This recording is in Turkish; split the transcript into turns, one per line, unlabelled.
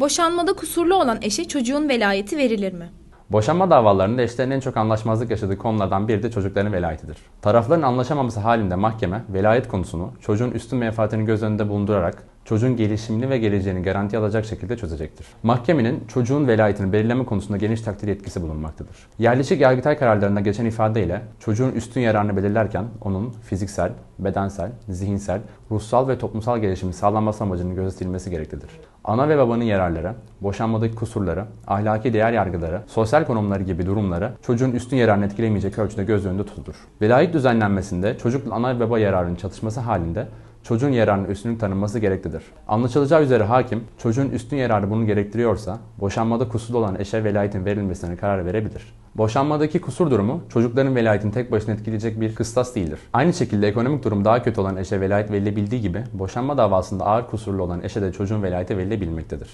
Boşanmada kusurlu olan eşe çocuğun velayeti verilir mi?
Boşanma davalarında eşlerin en çok anlaşmazlık yaşadığı konulardan biri de çocukların velayetidir. Tarafların anlaşamaması halinde mahkeme velayet konusunu çocuğun üstün menfaatini göz önünde bulundurarak çocuğun gelişimini ve geleceğini garanti alacak şekilde çözecektir. Mahkemenin çocuğun velayetini belirleme konusunda geniş takdir yetkisi bulunmaktadır. Yerleşik yargıtay kararlarında geçen ifadeyle çocuğun üstün yararını belirlerken onun fiziksel, bedensel, zihinsel, ruhsal ve toplumsal gelişimi sağlanması amacının gözetilmesi gereklidir. Ana ve babanın yararları, boşanmadaki kusurları, ahlaki değer yargıları, sosyal konumları gibi durumları çocuğun üstün yararını etkilemeyecek ölçüde göz önünde tutulur. Velayet düzenlenmesinde çocukla ana ve baba yararının çatışması halinde çocuğun yararının üstünlük tanınması gereklidir. Anlaşılacağı üzere hakim, çocuğun üstün yararı bunu gerektiriyorsa, boşanmada kusurlu olan eşe velayetin verilmesine karar verebilir. Boşanmadaki kusur durumu, çocukların velayetini tek başına etkileyecek bir kıstas değildir. Aynı şekilde ekonomik durum daha kötü olan eşe velayet verilebildiği gibi, boşanma davasında ağır kusurlu olan eşe de çocuğun velayeti verilebilmektedir.